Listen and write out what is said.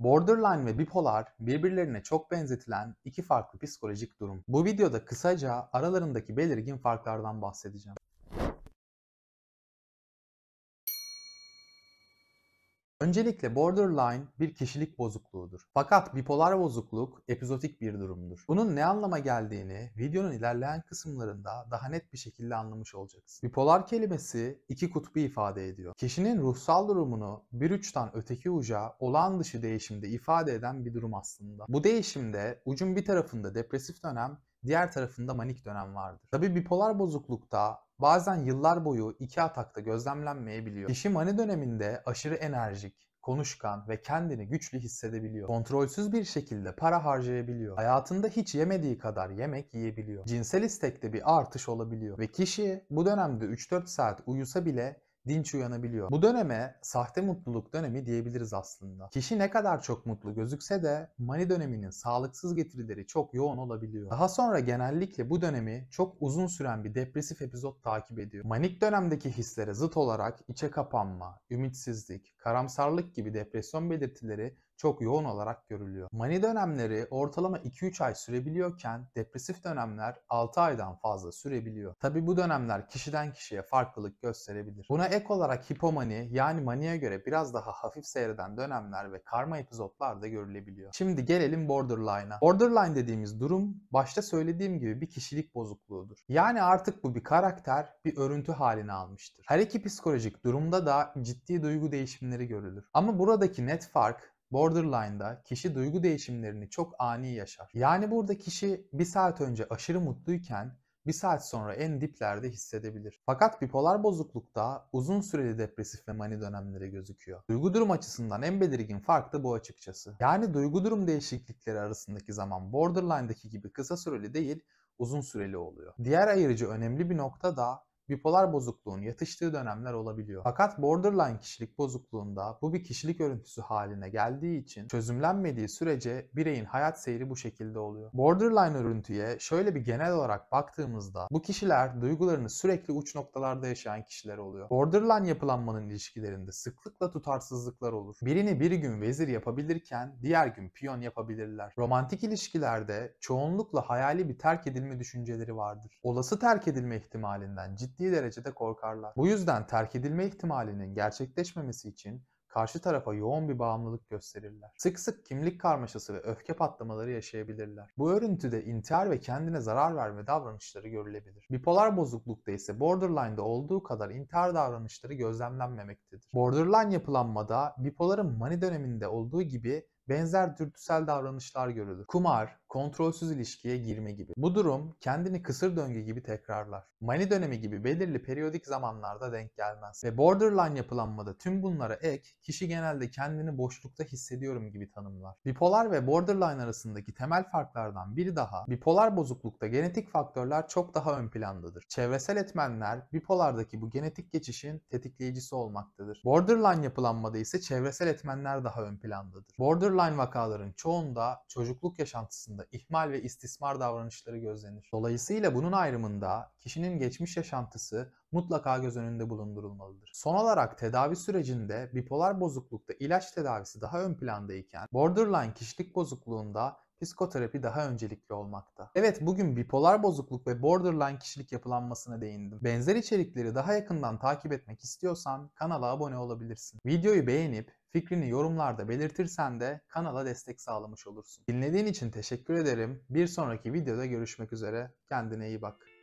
Borderline ve bipolar birbirlerine çok benzetilen iki farklı psikolojik durum. Bu videoda kısaca aralarındaki belirgin farklardan bahsedeceğim. Öncelikle borderline bir kişilik bozukluğudur. Fakat bipolar bozukluk epizotik bir durumdur. Bunun ne anlama geldiğini videonun ilerleyen kısımlarında daha net bir şekilde anlamış olacaksın. Bipolar kelimesi iki kutbu ifade ediyor. Kişinin ruhsal durumunu bir uçtan öteki uca olağan dışı değişimde ifade eden bir durum aslında. Bu değişimde ucun bir tarafında depresif dönem, diğer tarafında manik dönem vardır. Tabi bipolar bozuklukta bazen yıllar boyu iki atakta gözlemlenmeyebiliyor. Kişi mani döneminde aşırı enerjik, konuşkan ve kendini güçlü hissedebiliyor. Kontrolsüz bir şekilde para harcayabiliyor. Hayatında hiç yemediği kadar yemek yiyebiliyor. Cinsel istekte bir artış olabiliyor ve kişi bu dönemde 3-4 saat uyusa bile dinç uyanabiliyor. Bu döneme sahte mutluluk dönemi diyebiliriz aslında. Kişi ne kadar çok mutlu gözükse de mani döneminin sağlıksız getirileri çok yoğun olabiliyor. Daha sonra genellikle bu dönemi çok uzun süren bir depresif epizot takip ediyor. Manik dönemdeki hislere zıt olarak içe kapanma, ümitsizlik, karamsarlık gibi depresyon belirtileri çok yoğun olarak görülüyor. Mani dönemleri ortalama 2-3 ay sürebiliyorken depresif dönemler 6 aydan fazla sürebiliyor. Tabi bu dönemler kişiden kişiye farklılık gösterebilir. Buna ek olarak hipomani yani maniye göre biraz daha hafif seyreden dönemler ve karma epizotlar da görülebiliyor. Şimdi gelelim borderline'a. Borderline dediğimiz durum başta söylediğim gibi bir kişilik bozukluğudur. Yani artık bu bir karakter, bir örüntü halini almıştır. Her iki psikolojik durumda da ciddi duygu değişimleri görülür. Ama buradaki net fark Borderline'da kişi duygu değişimlerini çok ani yaşar. Yani burada kişi bir saat önce aşırı mutluyken bir saat sonra en diplerde hissedebilir. Fakat bipolar bozuklukta uzun süreli depresif ve mani dönemleri gözüküyor. Duygu durum açısından en belirgin fark da bu açıkçası. Yani duygu durum değişiklikleri arasındaki zaman borderline'daki gibi kısa süreli değil, uzun süreli oluyor. Diğer ayırıcı önemli bir nokta da bipolar bozukluğun yatıştığı dönemler olabiliyor. Fakat borderline kişilik bozukluğunda bu bir kişilik örüntüsü haline geldiği için çözümlenmediği sürece bireyin hayat seyri bu şekilde oluyor. Borderline örüntüye şöyle bir genel olarak baktığımızda bu kişiler duygularını sürekli uç noktalarda yaşayan kişiler oluyor. Borderline yapılanmanın ilişkilerinde sıklıkla tutarsızlıklar olur. Birini bir gün vezir yapabilirken diğer gün piyon yapabilirler. Romantik ilişkilerde çoğunlukla hayali bir terk edilme düşünceleri vardır. Olası terk edilme ihtimalinden ciddi ciddi derecede korkarlar. Bu yüzden terk edilme ihtimalinin gerçekleşmemesi için karşı tarafa yoğun bir bağımlılık gösterirler. Sık sık kimlik karmaşası ve öfke patlamaları yaşayabilirler. Bu örüntüde intihar ve kendine zarar verme davranışları görülebilir. Bipolar bozuklukta ise borderline'da olduğu kadar intihar davranışları gözlemlenmemektedir. Borderline yapılanmada bipoların mani döneminde olduğu gibi benzer dürtüsel davranışlar görülür. Kumar, kontrolsüz ilişkiye girme gibi. Bu durum kendini kısır döngü gibi tekrarlar. Mani dönemi gibi belirli periyodik zamanlarda denk gelmez. Ve borderline yapılanmada tüm bunlara ek, kişi genelde kendini boşlukta hissediyorum gibi tanımlar. Bipolar ve borderline arasındaki temel farklardan biri daha, bipolar bozuklukta genetik faktörler çok daha ön plandadır. Çevresel etmenler bipolardaki bu genetik geçişin tetikleyicisi olmaktadır. Borderline yapılanmada ise çevresel etmenler daha ön plandadır. Borderline vakaların çoğunda çocukluk yaşantısında hayatında ihmal ve istismar davranışları gözlenir. Dolayısıyla bunun ayrımında kişinin geçmiş yaşantısı mutlaka göz önünde bulundurulmalıdır. Son olarak tedavi sürecinde bipolar bozuklukta ilaç tedavisi daha ön plandayken borderline kişilik bozukluğunda psikoterapi daha öncelikli olmakta. Evet bugün bipolar bozukluk ve borderline kişilik yapılanmasına değindim. Benzer içerikleri daha yakından takip etmek istiyorsan kanala abone olabilirsin. Videoyu beğenip Fikrini yorumlarda belirtirsen de kanala destek sağlamış olursun. Dinlediğin için teşekkür ederim. Bir sonraki videoda görüşmek üzere. Kendine iyi bak.